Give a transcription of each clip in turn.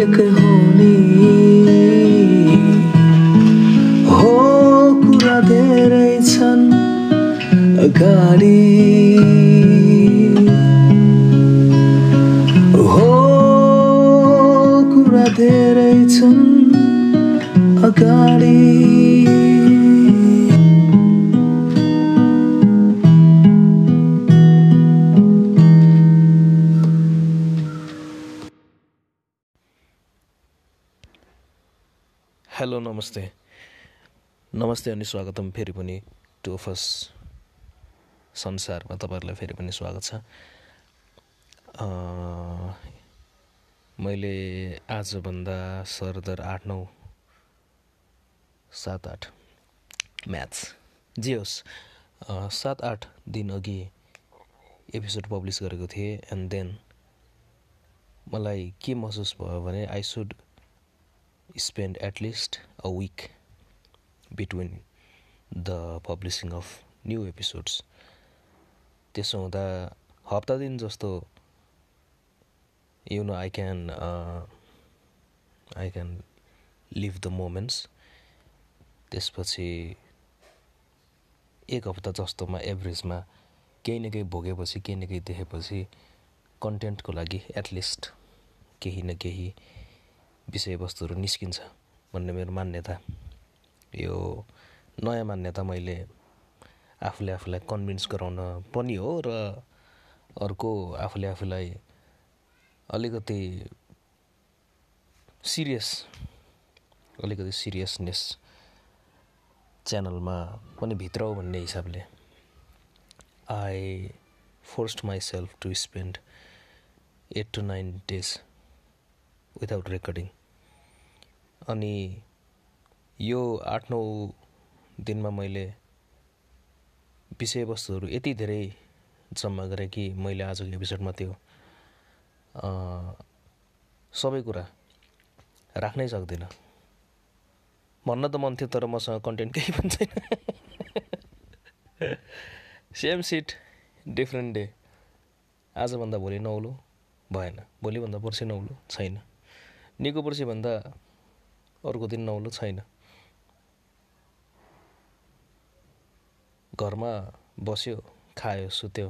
एकै हुने हो कुरा धेरै छन् अगाडि हो कुरा धेरै छन् अगाडि। नमस्ते। नमस्ते अनि स्वागतम फेरि पनि टोफस संसारमा तपाईँहरूलाई फेरि पनि स्वागत छ। मैले आजभन्दा सरदर आठ नौ सात आठ म्याथ्स। जे होस् सात आठ दिन अघि एपिसोड पब्लिस गरेको थिएँ एन्ड देन मलाई के महसुस भयो भने I should spend at least a week between the publishing of new episodes. त्यसो हुँदा हप्ता दिन जस्तो you know I can I can live the moments त्यसपछि एक हप्ता जस्तोमा एभरेजमा केही न केही भोगेपछि केही न केही देखेपछि कन्टेन्टको लागि एटलिस्ट केही न केही विषयवस्तुहरू निस्किन्छ भन्ने मेरो मान्यता। यो नयाँ मान्यता मैले आफूले आफूलाई कन्भिन्स गराउन पनि हो र अर्को आफूले आफूलाई अलिकति सिरियस अलिकति सिरियसनेस च्यानलमा पनि भित्र हो भन्ने हिसाबले I forced myself to spend eight to nine days without recording अनि यो आठ नौ दिनमा मैले विषयवस्तुहरू यति धेरै जम्मा गरेँ कि मैले आजको एपिसोडमा त्यो सबै कुरा राख्नै सक्दिनँ। भन्न त मन थियो तर मसँग कन्टेन्ट केही पनि छैन। सेम सिट डिफ्रेन्ट डे आजभन्दा भोलि नौलो भएन। भोलिभन्दा पर्सि नौलो छैन। निको पर्सिभन्दा अर्को दिन नौलो छैन। घरमा बस्यो खायो सुत्यो।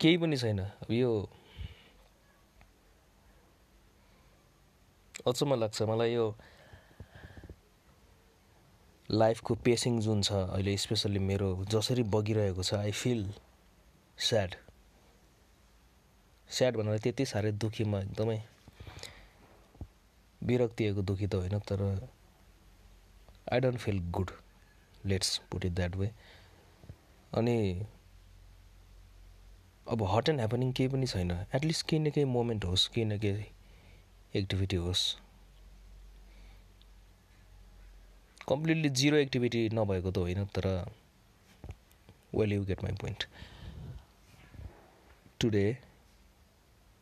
केही पनि छैन। अब यो अचम्म लाग्छ। मलाई यो लाइफको पेसिङ जुन छ अहिले स्पेसल्ली मेरो जसरी बगिरहेको छ आई फिल स्याड स्याड भनेर त्यति साह्रै दुःखी म एकदमै विरक्तिएको दुःखी त होइन तर I don't feel good let's put it that way अनि अब हट एन्ड ह्यापनिङ केही पनि छैन। एटलिस्ट केही न केही मोमेन्ट होस् केही न केही एक्टिभिटी होस्। कम्प्लिटली जिरो एक्टिभिटी नभएको त होइन तर well you get my point today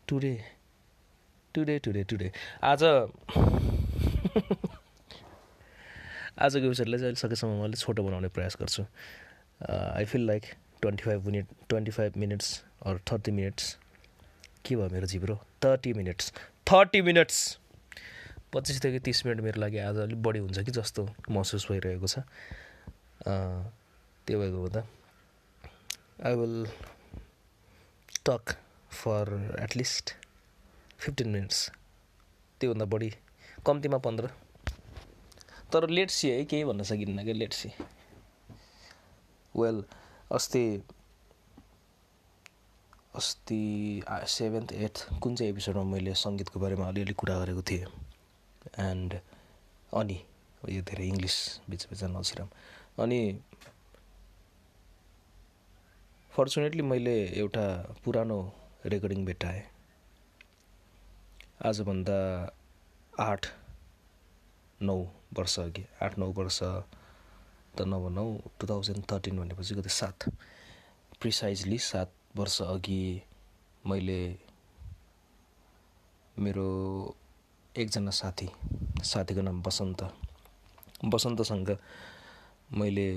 today today today today आज आजको एपिसोडलाई चाहिँ अहिले सकेसम्म मैले छोटो बनाउने प्रयास गर्छु। I feel like twenty five minute twenty five minutes or thirty minutes के भयो मेरो जिब्रो? थर्टी मिनट्स थर्टी मिनट्स पच्चिसदेखि तिस मिनट मेरो लागि आज अलिक बढी हुन्छ कि जस्तो महसुस भइरहेको छ। अँ, त्यो भएको हुँदा I will talk for at least fifteen minutes त्योभन्दा बढी कम्तीमा पन्ध्र। तर लेट सी है केही भन्न सकिन्न क्या लेट सी वेल अस्ति अस्ति सेभेन्थ एथ कुन चाहिँ एपिसोडमा मैले सङ्गीतको बारेमा अलिअलि कुरा गरेको थिएँ? एन्ड अनि यो धेरै इङ्ग्लिस बिच बिचमा नछिराम अनि फर्चुनेटली मैले एउटा पुरानो रेकर्डिङ भेट्टाएँ। आजभन्दा आठ नौ वर्ष अघि आठ नौ वर्ष त नभनौँ टु थाउजन्ड थर्टिन भनेपछि कति सात प्रिसाइजली सात वर्ष अघि मैले मेरो एकजना साथी साथीको नाम बसन्त बसन्तसँग मैले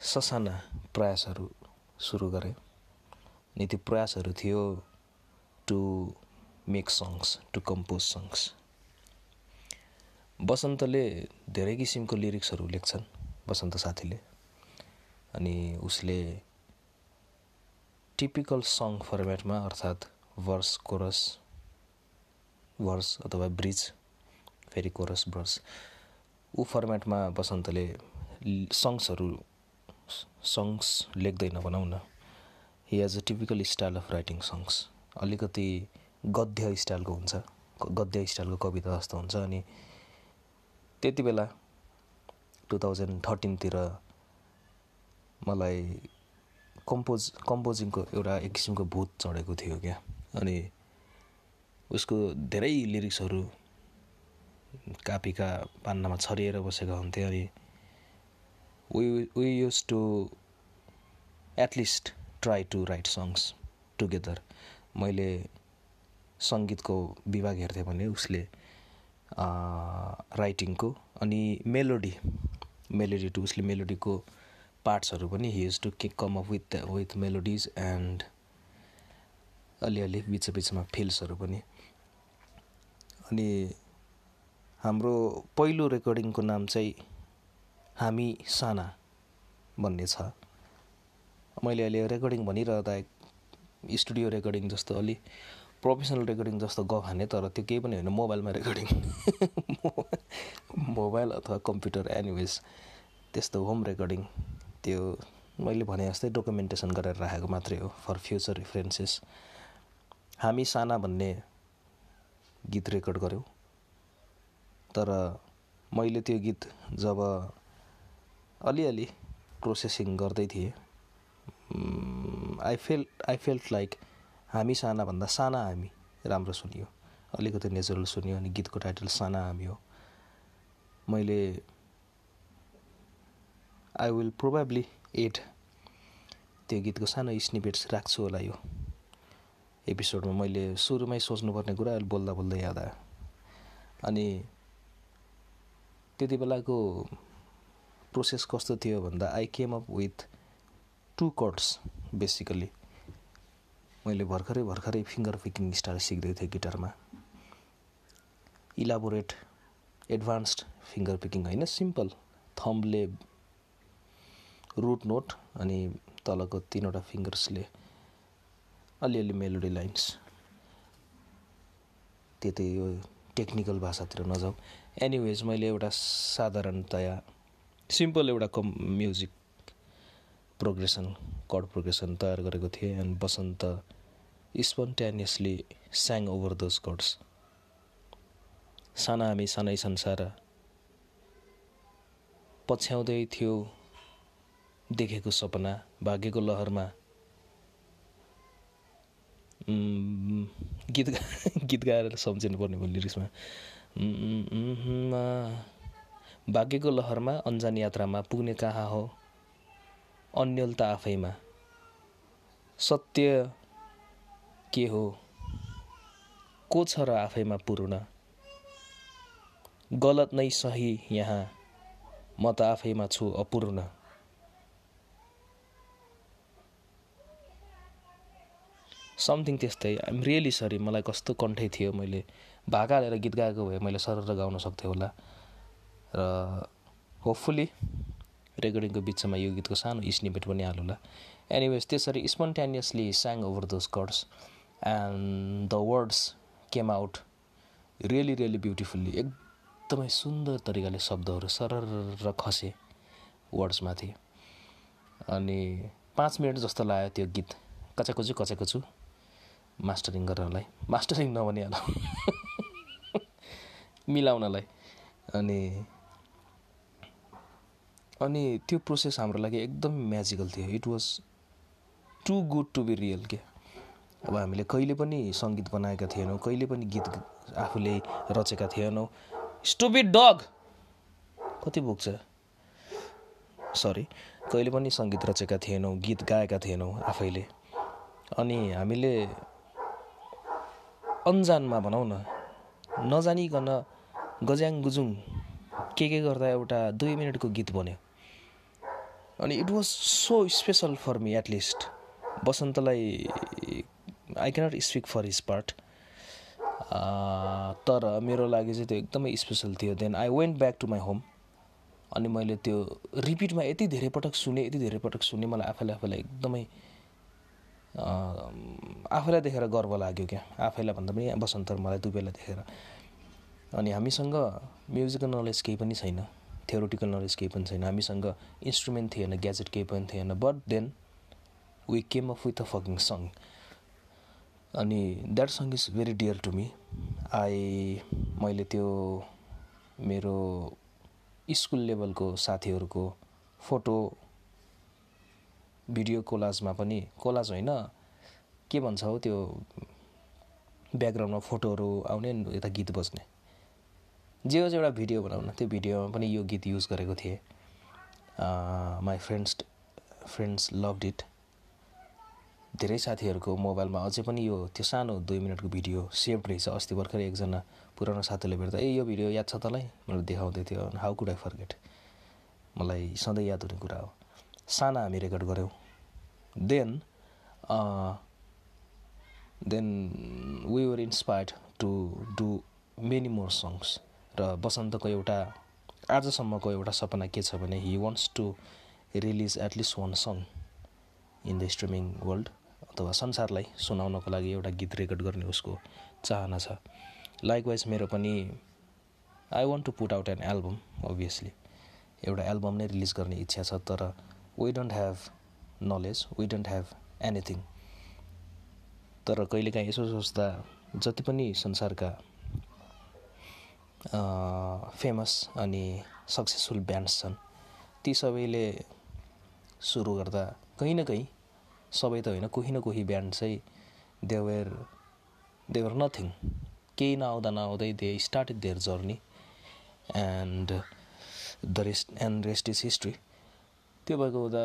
ससाना प्रयासहरू सुरु गरेँ। अनि त्यो प्रयासहरू थियो to make songs to compose songs बसन्तले धेरै किसिमको लिरिक्सहरू लेख्छन् बसन्त साथीले। अनि उसले टिपिकल सङ फर्मेटमा अर्थात् वर्स कोरस वर्स अथवा ब्रिज फेरि कोरस ब्रस ऊ फर्मेटमा बसन्तले सङ्ग्सहरू सङ्ग्स लेख्दैन भनौँ न। He has a typical style of writing songs अलिकति गद्य स्टाइलको हुन्छ। गद्य स्टाइलको कविता जस्तो हुन्छ अनि त्यति बेला टु थाउजन्ड थर्टिनतिर मलाई कम्पोज कम्पोजिङको एउटा एक किसिमको भूत चढेको थियो क्या। अनि उसको धेरै लिरिक्सहरू कापीका पान्नामा छरिएर बसेका हुन्थे अनि we used to at least try to write songs together मैले सङ्गीतको विभाग हेर्थेँ भने उसले राइटिङको अनि मेलोडी मेलोडी टु उसले मेलोडीको पार्ट्सहरू पनि हिज टु के come up with with melodies and अलिअलि बिच बिचमा फिल्सहरू पनि। अनि हाम्रो पहिलो रेकर्डिङको नाम चाहिँ हामी साना भन्ने छ। मैले अहिले रेकर्डिङ भनिरहँदा स्टुडियो रेकर्डिङ जस्तो अलि प्रोफेसनल रेकर्डिङ जस्तो गफ तर त्यो केही पनि होइन मोबाइलमा रेकर्डिङ। मोबाइल अथवा कम्प्युटर एनिवेज त्यस्तो होम रेकर्डिङ त्यो मैले भने जस्तै डकुमेन्टेसन गरेर राखेको मात्रै हो फर फ्युचर रेफरेन्सेस हामी साना भन्ने गीत रेकर्ड गऱ्यौँ तर मैले त्यो गीत जब अलिअलि प्रोसेसिङ गर्दै थिएँ I fell I felt like हामी सानाभन्दा साना हामी राम्रो सुनियो। अलिकति नेचुरल सुनियो अनि गीतको टाइटल साना हामी हो। मैले आई विल प्रोभाब्ली एड त्यो गीतको सानो स्निपेट्स राख्छु होला यो एपिसोडमा मैले सुरुमै सोच्नुपर्ने कुरा अहिले बोल्दा बोल्दै याद आयो। अनि त्यति बेलाको प्रोसेस कस्तो थियो भन्दा I came up with two chords basically मैले भर्खरै भर्खरै फिङ्गर पिकिङ स्टाइल सिक्दै थिएँ गिटारमा। इलाबोरेट एडभान्स्ड फिङ्गर पिकिङ होइन सिम्पल थम्बले रुट नोट अनि तलको तिनवटा फिङ्गर्सले अलिअलि मेलोडी लाइन्स त्यति यो टेक्निकल भाषातिर नजाउँ एनिवेज मैले एउटा साधारणतया सिम्पल एउटा कम म्युजिक प्रोग्रेसन कर्ड प्रोग्रेसन तयार गरेको थिएँ अनि Basanta spontaneously sang over those chords साना हामी सानै संसार पछ्याउँदै थियो देखेको सपना भाग्यको लहरमा गीत गीत गाएर सम्झिनु पर्ने भयो लिरिक्समा भाग्यको लहरमा अन्जान यात्रामा पुग्ने कहाँ हो अन्यलता आफैमा सत्य के हो? को छ र आफैमा पूर्ण? गलत नै सही यहाँ। म त आफैमा छु अपूर्ण। समथिङ त्यस्तै। आइम रियली सरी मलाई कस्तो कन्ठै थियो मैले। भाका हालेर गीत गाएको भए मैले सरर गाउन सक्थेँ होला। र होपफुली रेकर्डिङको बिचमा यो गीतको सानो स्निपेट पनि हालौँला एनिवेज त्यसरी spontaneously sang over those chords and the words came out really really beautifully एकदमै सुन्दर तरिकाले शब्दहरू सरर खसे वर्ड्समाथि। अनि पाँच मिनट जस्तो लाग्यो त्यो गीत। कचाकुचु कचाकुचु मास्टरिङ गर्नलाई। मास्टरिङ नभनिहाल मिलाउनलाई। अनि अनि त्यो प्रोसेस हाम्रो लागि एकदम म्याजिकल थियो। It was too good to be real के? अब हामीले कहिले पनि सङ्गीत बनाएका थिएनौँ कहिले पनि गीत आफूले रचेका थिएनौँ। स्टुपिड डग कति भोग्छ सरी कहिले पनि सङ्गीत रचेका थिएनौँ गीत गाएका थिएनौँ आफैले। अनि हामीले अन्जानमा भनौँ न नजानिकन गज्याङ गुजुङ के के गर्दा एउटा दुई मिनटको गीत बन्यो। अनि it was so special for me at least बसन्तलाई I cannot speak for his part तर मेरो लागि चाहिँ त्यो एकदमै स्पेसल थियो. Then I went back to my home अनि मैले त्यो रिपिटमा यति धेरै पटक सुने यति धेरै पटक सुने मलाई आफैलाई आफैलाई एकदमै आफैलाई देखेर गर्व लाग्यो क्या। आफैलाई भन्दा पनि बसन्त मलाई दुबईलाई देखेर। अनि हामीसँग म्युजिकल नलेज केही पनि छैन। थ्योरोटिकल नलेज केही पनि छैन। हामीसँग इन्स्ट्रुमेन्ट थिएन ग्याजेट केही पनि थिएन। But then we came off with a fucking song and that song is very dear to me I मैले त्यो मेरो स्कुल लेभलको साथीहरूको फोटो भिडियो कोलाजमा पनि कोलाज होइन के भन्छ हौ त्यो ब्याकग्राउन्डमा फोटोहरू आउने यता गीत बज्ने। जे होस् एउटा भिडियो बनाउन। त्यो भिडियोमा पनि यो गीत युज गरेको थिएँ। My friends friends loved it धेरै साथीहरूको मोबाइलमा अझै पनि यो त्यो सानो दुई मिनटको भिडियो सेभ रहेछ अस्ति भर्खर एकजना पुरानो साथीले भेट्दा ए यो भिडियो याद छ तँलाई? मैले देखाउँदै थियो। हाउ कुड आई फर्गेट मलाई सधैँ याद हुने कुरा हो। साना हामी रेकर्ड गऱ्यौँ। Then then we were inspired to do many more songs र बसन्तको एउटा आजसम्मको एउटा सपना के छ भने he wants to release at least one song in the streaming world अथवा संसारलाई सुनाउनको लागि एउटा गीत रेकर्ड गर्ने उसको चाहना छ। लाइकवाइज मेरो पनि I want to put out an album obviously एउटा एल्बम नै रिलिज गर्ने इच्छा छ तर we don't have knowledge we don't have anything तर कहिलेकाहीँ यसो सोच्दा जति पनि संसारका फेमस अनि सक्सेसफुल ब्यान्ड्स छन् ती सबैले सुरु गर्दा कहीँ न कहीँ सबै त होइन कोही न कोही ब्यान्ड चाहिँ they were they were nothing केही नआउँदा नआउँदै they started their journey and the rest and rest is history त्यो भएको हुँदा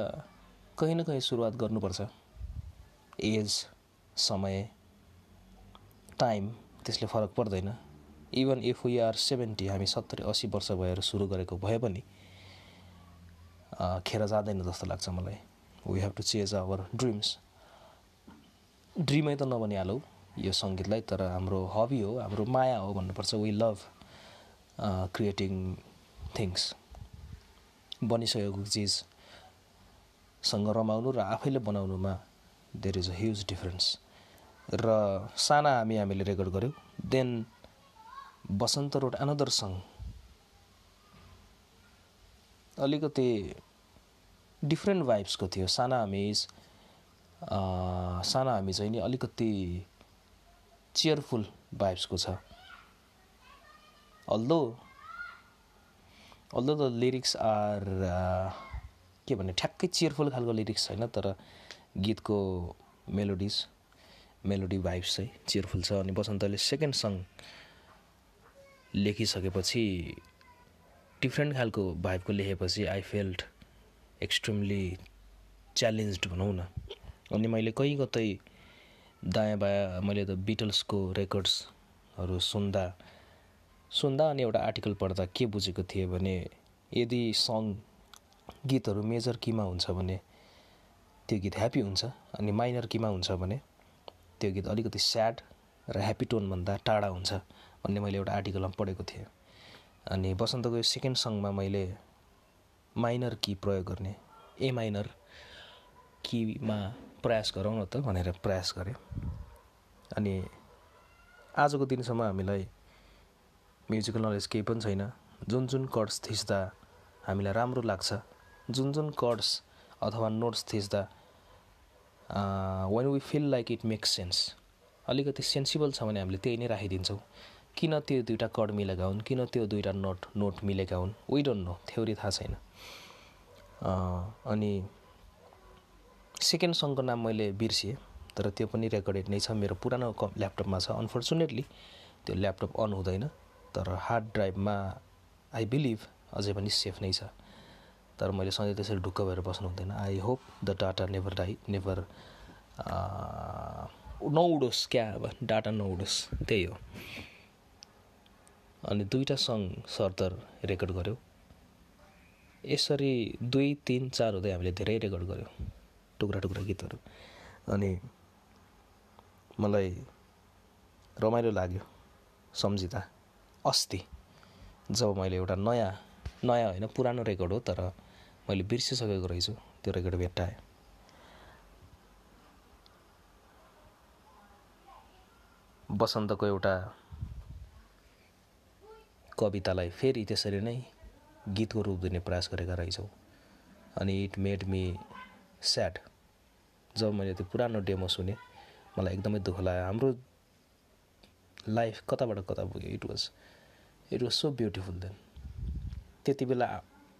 कहीँ न कहीँ सुरुवात गर्नुपर्छ। एज समय टाइम त्यसले फरक पर्दैन। Even if we are seventy हामी सत्तरी असी वर्ष भएर सुरु गरेको भए पनि खेर जाँदैन जस्तो लाग्छ मलाई। We have to chase our dreams ड्रिमै त नबनिहालौँ यो सङ्गीतलाई तर हाम्रो हबी हो हाम्रो माया हो भन्नुपर्छ। वी लभ क्रिएटिङ थिङ्स बनिसकेको चिजसँग रमाउनु र आफैले बनाउनुमा there is a huge difference र साना हामी हामीले रेकर्ड गऱ्यौँ then Basanta wrote another song अलिकति डिफ्रेन्ट भाइब्सको थियो। साना हामी साना हामी चाहिँ नि अलिकति चेयरफुल भाइब्सको छ। Although although the lyrics are के भन्ने ठ्याक्कै चेयरफुल खालको लिरिक्स छैन तर गीतको मेलोडिज मेलोडी भाइब्स चाहिँ चेयरफुल छ। अनि बसन्तले सेकेन्ड सङ लेखिसकेपछि डिफ्रेन्ट खालको भाइबको लेखेपछि आई फेल्ट एक्सट्रिमली च्यालेन्ज भनौँ न। अनि मैले कहीँ कतै दायाँ बायाँ मैले त बिटल्सको रेकर्ड्सहरू सुन्दा सुन्दा अनि एउटा आर्टिकल पढ्दा के बुझेको थिएँ भने यदि सङ गीतहरू मेजर किमा हुन्छ भने त्यो गीत ह्याप्पी हुन्छ अनि माइनर किमा हुन्छ भने त्यो गीत अलिकति स्याड र ह्याप्पी टोनभन्दा टाढा हुन्छ भन्ने मैले एउटा आर्टिकलमा पढेको थिएँ। अनि बसन्तको यो सेकेन्ड सङमा मैले माइनर की प्रयोग गर्ने। ए माइनर किमा प्रयास गरौँ न त भनेर प्रयास गरेँ अनि आजको दिनसम्म हामीलाई म्युजिकल नलेज केही पनि छैन। जुन जुन कर्ड्स थिच्दा हामीलाई राम्रो लाग्छ जुन जुन कर्ड्स अथवा notes थिच्दा when we feel like it makes sense अलिकति सेन्सिबल छ भने हामीले त्यही नै राखिदिन्छौँ। किन त्यो दुइटा कर्ड मिलेका हुन्? किन त्यो दुइटा नोट नोट मिलेका हुन्? वी डोन्ट नो थ्योरी थाहा छैन। अनि सेकेन्ड सङको नाम मैले बिर्सिएँ तर त्यो पनि रेकर्डेड नै छ। मेरो पुरानो ल्यापटपमा छ। अनफर्चुनेटली त्यो ल्यापटप अन हुँदैन तर हार्ड ड्राइभमा आई बिलिभ अझै पनि सेफ नै छ। तर मैले सधैँ त्यसरी ढुक्क भएर बस्नु हुँदैन। I hope the data never die never नउडोस् क्या अब? डाटा नउडोस् त्यही हो। अनि दुईवटा सङ्ग सरदर रेकर्ड गऱ्यौँ यसरी दुई तिन चार हुँदै हामीले धेरै रेकर्ड गऱ्यौँ टुक्रा टुक्रा गीतहरू। अनि मलाई रमाइलो लाग्यो सम्झिँदा। अस्ति जब मैले एउटा नयाँ नयाँ होइन पुरानो रेकर्ड हो तर मैले बिर्सिसकेको रहेछु त्यो रेकर्ड भेट्टाएँ। बसन्तको एउटा कवितालाई फेरि त्यसरी नै गीतको रूप दिने प्रयास गरेका रहेछौँ। अनि इट मेड मी स्याड जब मैले त्यो पुरानो डेमो सुनेँ मलाई एकदमै दुःख लाग्यो। हाम्रो लाइफ कताबाट कता पुग्यो? It was it was so beautiful then त्यति बेला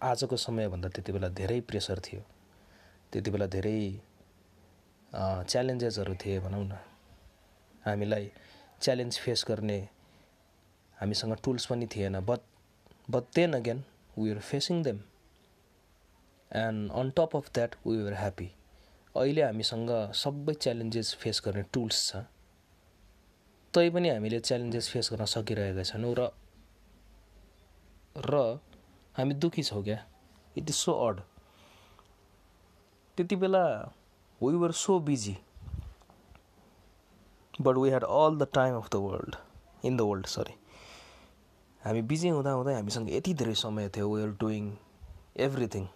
आजको समयभन्दा त्यति बेला धेरै प्रेसर थियो। त्यति बेला धेरै च्यालेन्जेसहरू थिए भनौँ न। हामीलाई च्यालेन्ज फेस गर्ने हामीसँग टुल्स पनि थिएन but but then again we are facing them and on top of that we are happy अहिले हामीसँग सबै च्यालेन्जेस फेस गर्ने टुल्स छ। तै पनि हामीले च्यालेन्जेस फेस गर्न सकिरहेका छैनौँ र र हामी दुःखी छौँ क्या। इट इज सो अड त्यति बेला we were so busy but we had all the time of the world in the world sorry हामी बिजी हुँदा हुँदै हामीसँग यति धेरै समय थियो we are doing everything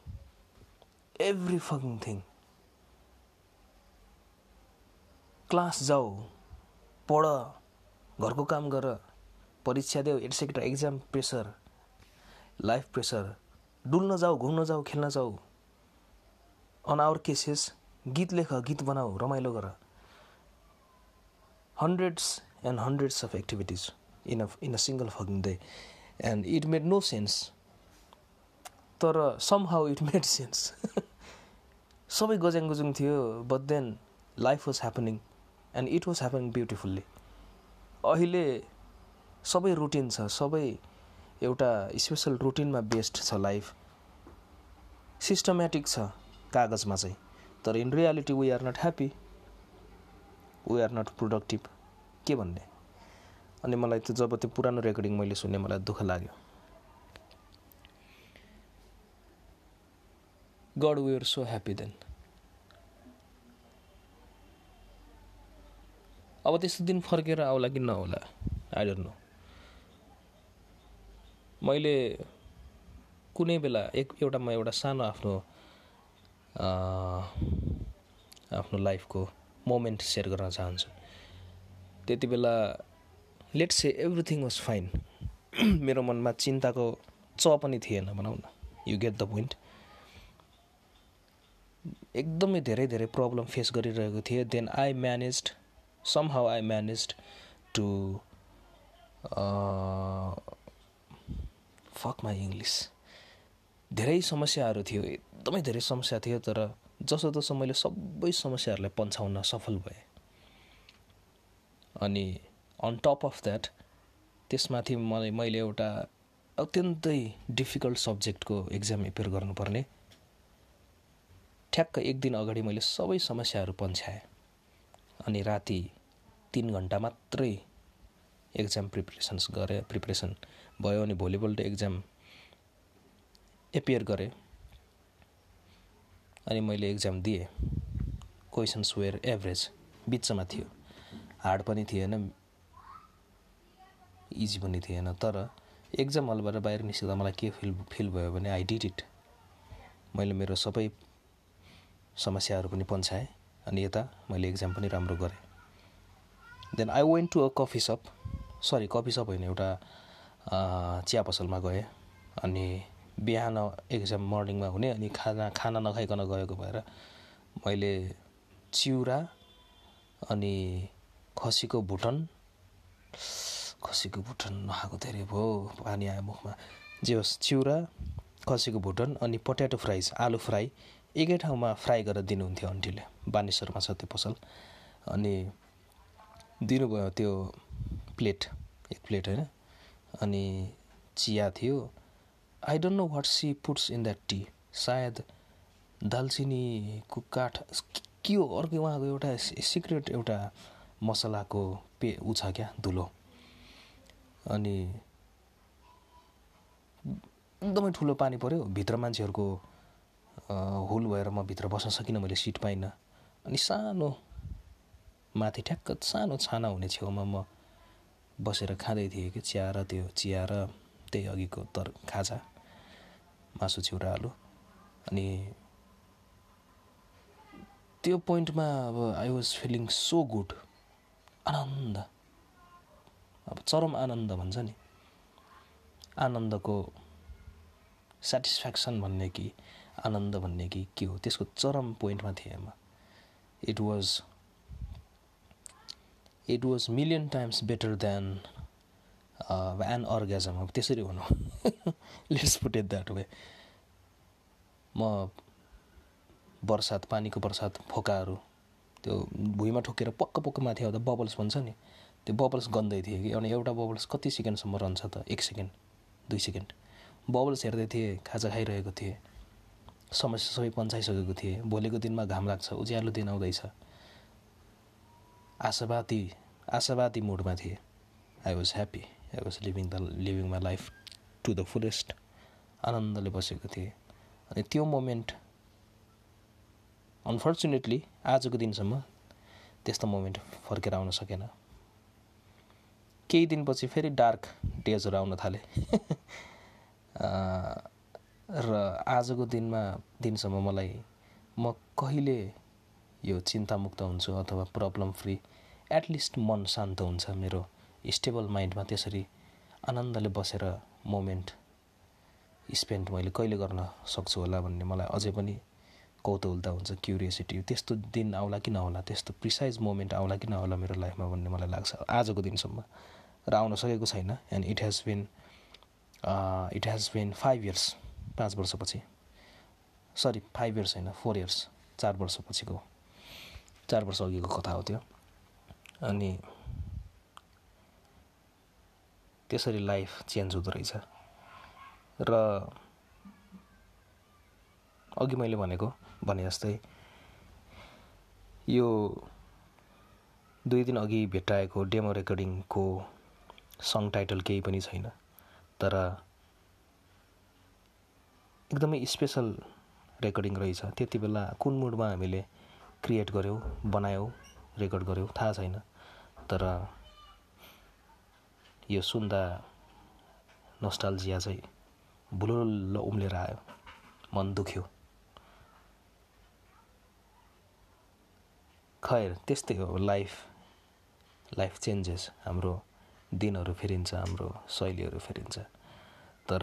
every fucking thing class जाऊ पढ घरको काम गर परीक्षा देऊ etcetera exam pressure life pressure डुल्न जाऊ घुम्न जाऊ खेल्न जाऊ. अन आवर केसेस गीत लेख गीत बनाऊ रमाइलो गर. Hundreds and hundreds of activities in a in a single day and it made no sense तर somehow it made sense सबै गज्याङ गुजुङ थियो but then life was happening and it was happening beautifully अहिले सबै routine छ सबै एउटा स्पेसल रुटिनमा बेस्ड छ लाइफ सिस्टमेटिक छ कागजमा चाहिँ. तर in reality we are not happy we are not productive के भन्ने? अनि मलाई त्यो जब त्यो पुरानो रेकर्डिङ मैले सुने मलाई दुःख लाग्यो। God we are so happy then अब त्यस्तो दिन फर्केर आउला कि नआउला आई डोन्ट नो मैले कुनै बेला एक एउटा म एउटा सानो आफ्नो आफ्नो लाइफको मोमेन्ट सेयर गर्न चाहन्छु। त्यति बेला let say everything was fine मेरो मनमा चिन्ताको च पनि थिएन भनौँ न। यु गेट द पोइन्ट एकदमै धेरै धेरै प्रब्लम फेस गरिरहेको थिएँ। Then I manage somehow I manage to fuck my English धेरै समस्याहरू थियो। एकदमै धेरै समस्या थियो तर जसो तसो मैले सबै समस्याहरूलाई पन्छाउन सफल भएँ। अनि अन टप अफ द्याट त्यसमाथि मलाई मैले एउटा अत्यन्तै डिफिकल्ट सब्जेक्टको एक्जाम एपियर गर्नुपर्ने। ठ्याक्क एक दिन अगाडि मैले सबै समस्याहरू पन्छ्याएँ अनि राति तिन घन्टा मात्रै एक्जाम प्रिपरेसन्स गरेँ प्रिपरेसन भयो अनि भोलिपल्ट एक्जाम एपियर गरेँ। अनि मैले एक्जाम दिएँ। क्वेसन्स वेयर एभरेज बिचमा थियो। हार्ड पनि थिएन। इजी पनि थिएन तर एक्जाम हलबाट बाहिर निस्किँदा मलाई के फिल फिल भयो भने आई डिड इट मैले मेरो सबै समस्याहरू पनि पन्छाएँ अनि यता मैले एक्जाम पनि राम्रो गरेँ. Then I went to a coffee shop sorry coffee shop होइन एउटा चिया पसलमा गएँ अनि बिहान एक्जाम मर्निङमा हुने अनि खाना खाना नखाइकन गएको भएर मैले चिउरा अनि खसीको भुटन खसीको भुटन नखाएको धेरै भयो। पानी आयो मुखमा। जे होस् चिउरा खसीको भुटन अनि पट्याटो फ्राइज आलु फ्राई एकै ठाउँमा फ्राई गरेर दिनुहुन्थ्यो आन्टीले। बानेश्वरमा छ त्यो पसल। अनि दिनुभयो त्यो प्लेट एक प्लेट होइन? अनि चिया थियो। I don't know what she puts in that tea सायद दालचिनीको काठ के हो अर्को उहाँको एउटा सिक्रेट एउटा मसलाको पे ऊ छ क्या धुलो। अनि एकदमै ठुलो पानी पऱ्यो भित्र मान्छेहरूको हुल भएर म भित्र बस्न सकिनँ मैले सिट पाइनँ। अनि सानो माथि ठ्याक्क सानो छाना हुने छेउमा म बसेर खाँदै थिएँ कि चिया र त्यो चिया र त्यही अघिको तर खाजा मासु चिउरा आलु। अनि त्यो पोइन्टमा अब I was feeling so good आनन्द। अब चरम आनन्द भन्छ नि। आनन्दको सेटिस्फ्याक्सन भन्ने कि आनन्द भन्ने कि के हो? त्यसको चरम पोइन्टमा थिएँ म। It was it was million times better than an orgasm अब त्यसरी भनौँ let's put it that way म बर्सात पानीको बर्सात फोकाहरू त्यो भुइँमा ठोकेर पक्क पक्क माथि आउँदा बबल्स भन्छ नि। त्यो बबल्स गन्दै थियो कि अनि एउटा बबल्स कति सेकेन्डसम्म रहन्छ त? एक सेकेन्ड दुई सेकेन्ड। बबल्स हेर्दै थिएँ खाजा खाइरहेको थिएँ। समस्या सबै पन्चाइसकेको थिएँ। भोलिको दिनमा घाम लाग्छ उज्यालो दिन आउँदैछ। आशावादी आशावादी मुडमा थिएँ। I was happy I was living the living my life to the fullest आनन्दले बसेको थिएँ। अनि त्यो मोमेन्ट अनफर्चुनेटली आजको दिनसम्म त्यस्तो मोमेन्ट फर्केर आउन सकेन। केही दिनपछि फेरि डार्क डेजहरू आउन थाले। र आजको दिनमा दिनसम्म मलाई म कहिले यो चिन्तामुक्त हुन्छु अथवा प्रब्लम फ्री एटलिस्ट मन शान्त हुन्छ मेरो स्टेबल माइन्डमा त्यसरी आनन्दले बसेर मोमेन्ट स्पेन्ड मैले कहिले गर्न सक्छु होला भन्ने मलाई अझै पनि कौतुहलता हुन्छ क्युरियोसिटी त्यस्तो दिन आउला कि नआउला त्यस्तो प्रिसाइज मोमेन्ट आउला कि नआउला मेरो लाइफमा भन्ने मलाई लाग्छ। आजको दिनसम्म। र आउन सकेको छैन। And it has been it has been five years पाँच वर्षपछि। सरी फाइभ इयर्स होइन फोर इयर्स चार वर्षपछिको चार वर्ष अघिको कथा हो त्यो। अनि त्यसरी लाइफ चेन्ज हुँदो रहेछ। र अघि मैले भनेको भने जस्तै यो दुई दिन अघि भेट्टाएको डेमो रेकर्डिङको सङ टाइटल केही पनि छैन। तर एकदमै स्पेसल रेकर्डिङ रहेछ। त्यति बेला कुन मुडमा हामीले क्रिएट गऱ्यौँ बनायौँ रेकर्ड गऱ्यौँ थाहा छैन। तर यो सुन्दा नस्टाल्जिया चाहिँ भुलुल्ल उम्लेर आयो। मन दुख्यो। खैर त्यस्तै हो लाइफ लाइफ चेन्जेस हाम्रो दिनहरू फेरिन्छ हाम्रो शैलीहरू फेरिन्छ। तर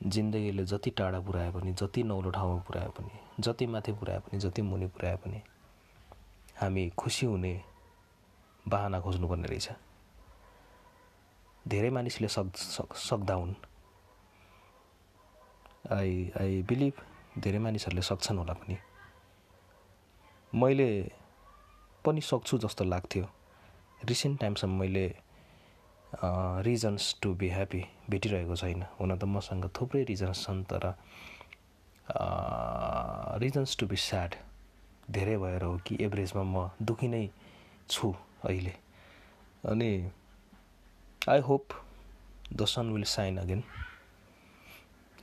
जिन्दगीले जति टाढा पुऱ्याए पनि जति नौलो ठाउँमा पुऱ्याए पनि जति माथि पुऱ्याए पनि जति मुनि पुऱ्याए पनि हामी खुसी हुने बाहना खोज्नुपर्ने रहेछ। धेरै मानिसले सक् सक्दा हुन्। आई आई बिलिभ धेरै मानिसहरूले सक्छन् होला पनि। मैले पनि सक्छु जस्तो लाग्थ्यो। रिसेन्ट टाइमसम्म मैले रिजन्स टु बी ह्याप्पी भेटिरहेको छैन। हुन त मसँग थुप्रै रिजन्स छन् तर रिजन्स टु बी स्याड धेरै भएर हो कि एभरेजमा म दुःखी नै छु अहिले। अनि I hope the sun will shine again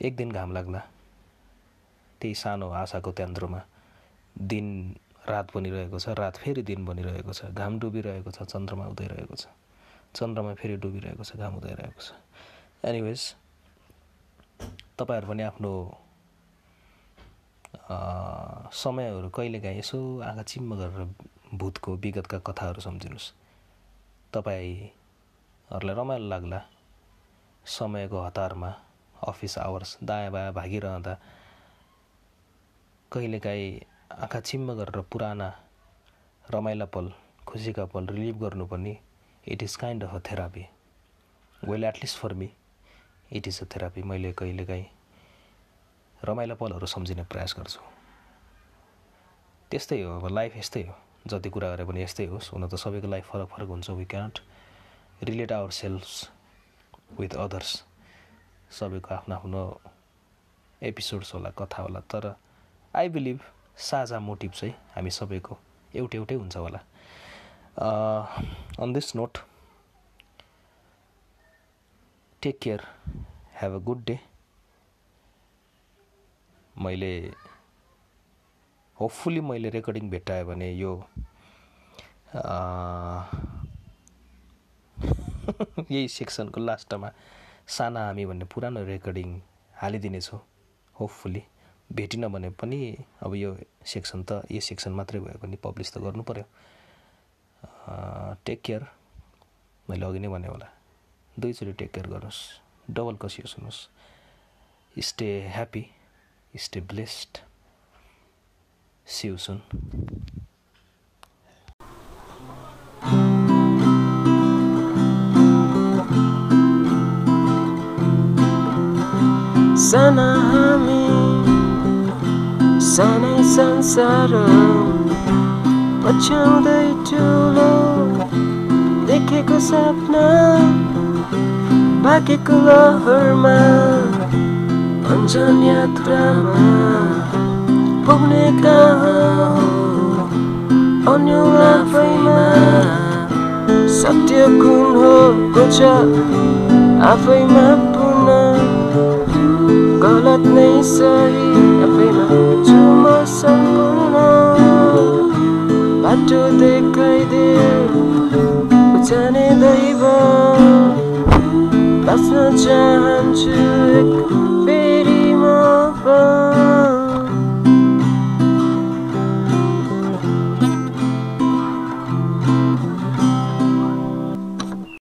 एक दिन घाम लाग्ला। त्यही सानो आशाको त्यान्द्रोमा दिन रात बनिरहेको छ रात फेरि दिन बनिरहेको छ घाम डुबिरहेको छ चन्द्रमा उदाइरहेको छ। चन्द्रमा फेरि डुबिरहेको छ घाम उदाइरहेको छ। एनिवेज तपाईँहरू पनि आफ्नो समयहरू कहिलेकाहीँ यसो आँखा चिम्म गरेर भूतको विगतका कथाहरू सम्झिनुहोस्। तपाईँहरूलाई रमाइलो लाग्ला समयको हतारमा अफिस आवर्स दायाँ बायाँ भागिरहँदा। कहिलेकाहीँ आँखा चिम्म गरेर पुराना रमाइला पल खुसीका पल रिलिभ गर्नु पनि it is kind of a therapy well at least for me it is a therapy मैले कहिलेकाहीँ रमाइलो पलहरू सम्झिने प्रयास गर्छु। त्यस्तै हो अब लाइफ यस्तै हो। जति कुरा गरे पनि यस्तै होस्। हुन त सबैको लाइफ फरक फरक हुन्छ। We cannot relate ourself with others सबैको आफ्नो आफ्नो एपिसोड्स होला कथा होला। तर आई बिलिभ साझा मोटिभ चाहिँ हामी सबैको एउटै एउटै हुन्छ होला। On this note take care have a good day मैले होपफुल्ली मैले रेकर्डिङ भेट्टाएँ भने यो यही सेक्सनको लास्टमा साना हामी भन्ने पुरानो रेकर्डिङ हालिदिनेछु होपफुल्ली भेटिनँ भने पनि अब यो सेक्सन त यो सेक्सन मात्रै भयो भने पब्लिस त गर्नु पऱ्यो टेक केयर मैले अघि नै भने होला। दुईचोटि टेक केयर गर्नुहोस्। डबल कसियो सुन्नुहोस्। स्टे ह्याप्पी स्टे ब्लेस्ड सिउ सुन सानै संसार पछ्याउँदै ठुलो देखेको सपना भागेको लहरमा अन्जन यात्रामा पुग्ने कहाँ हो अन्य आफैमा सत्य कुन हो छ आफैमा पुनः गलत नै सही आफैमा छु बाटो देखाइदेऊ जाने दैव। बस्न चाहन्छु फेरि म। पा